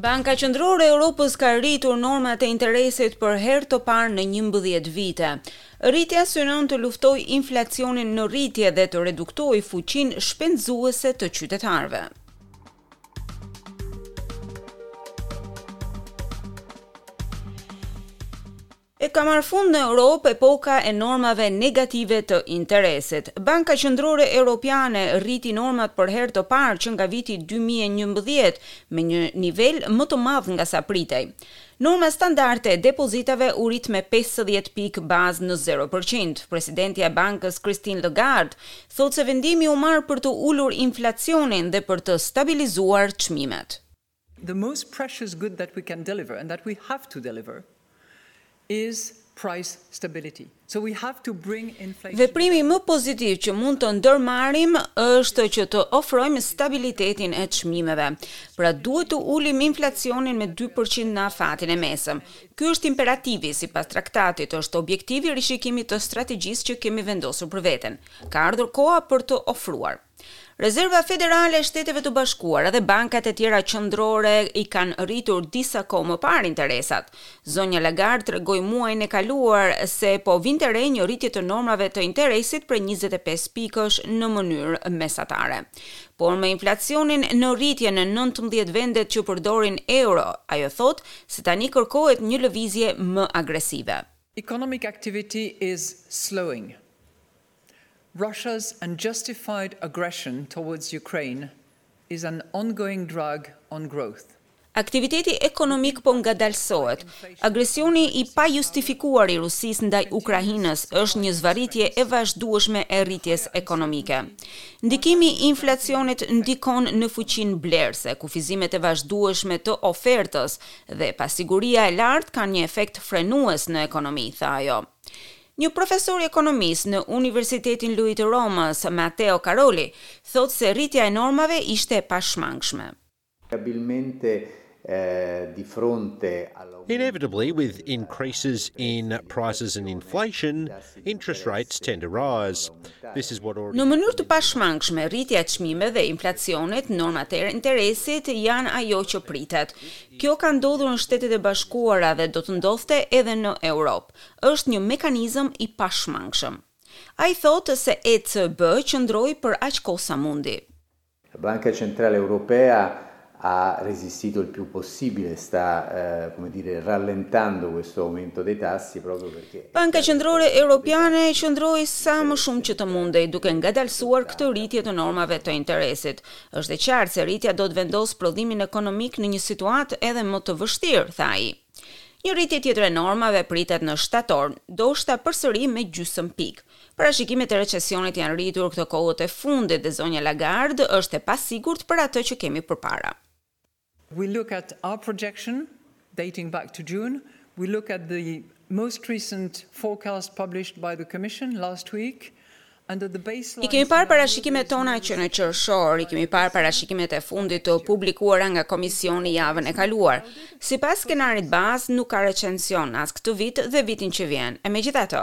Banka Qendrore e Europës ka rritur normat e interesit për herë të parë në 11 vite. Rritja synon të luftojë inflacionin në rritje dhe të reduktojë fuqinë shpenzuese të qytetarëve. E ka marrë fund në Europë epoka e normave negative të interesit. Banka Qendrore Europiane rriti normat për herë të parë që nga viti dy mijë e njëmbëdhjetë me një nivel më të madh nga sa pritej. Norma standarde e depozitave u rrit me pesëdhjetë pikë bazë në zero për qind. Presidentja e bankës Christine Lagarde thotë se vendimi u marr për të ulur inflacionin dhe për të stabilizuar çmimet. The most precious good that we can deliver and that we have to deliver is price stability. So we have to bring inflation down. Veprimi më pozitiv që mund të ndërmarrim është që të ofrojmë stabilitetin e çmimeve. Pra duhet të ulim inflacionin me dy për qind në afatin e mesëm. Ky është imperativi, sipas Traktatit, është objektivi i rishikimit të strategjisë që kemi vendosur për veten. Ka ardhur koha për të ofruar. Rezerva Federale e Shteteve të Bashkuara dhe bankat e tjera qendrore i kanë rritur disa kohë më parë interesat. Zonja Lagarde tregoi muajin e kaluar se po vinte re një rritje të normave të interesit prej njëzet e pesë pikësh në mënyrë mesatare. Por me inflacionin në rritje në nëntëmbëdhjetë vendet që përdorin euro, ajo thotë se tani kërkohet një lëvizje më agresive. Economic activity is slowing. Russia's unjustified aggression towards Ukraine is an ongoing drag on growth. Aktiviteti ekonomik po ngadalësohet. Agresioni i pajustifikuar i Rusisë ndaj Ukrainës është një zvarritje e vazhdueshme e rritjes ekonomike. Ndikimi i inflacionit ndikon në fuqinë blerëse. Kufizimet e vazhdueshme të ofertës dhe pasiguria e lartë kanë një efekt frenues në ekonomi, tha ajo. Një profesor i ekonomisë në Universitetin Luiss të Romës, Matteo Caroli, thotë se rritja e normave ishte e pashmangshme. Inevitabilmente di fronte all'aumento. Inevitably with increases in prices and inflation, interest rates tend to rise. This is what already. Në mënyrë të pashmangshme, rritja e çmimeve dhe inflacionit, normat e interesit janë ajo që pritet. Kjo ka ndodhur në Shtetet e Bashkuara dhe do të ndodhte edhe në Europë. Është një mekanizëm i pashmangshëm. Ai thotë se ECB qëndroi për aq kohë sa mundi. Banca Centrale Europea ha resistito il più possibile, sta, come dire, rallentando questo aumento dei tassi proprio perché. Banka Qendrore Europiane qëndroi sa më shumë që të mundej, duke ngadalësuar këtë rritje të normave të interesit. Është e qartë se rritja do të vendosë prodhimin ekonomik në një situatë edhe më të vështirë, tha ai. Një rritje tjetër e normave pritet në shtator, ndoshta përsëri me gjysëm pikë. Parashikimet e recesionit janë rritur këto kohët e fundit dhe zonja Lagarde është e pasigurt për atë që kemi përpara. We look at our projection dating back to June, we look at the most recent forecast published by the Commission last week, under the baseline I kemi parë parashikimet tona që në qershor, i kemi parë parashikimet e fundit të publikuara nga Komisioni javën e kaluar. Sipas skenarit bazë, nuk ka recesion as këtë vit dhe vitin që vjen. E megjithatë,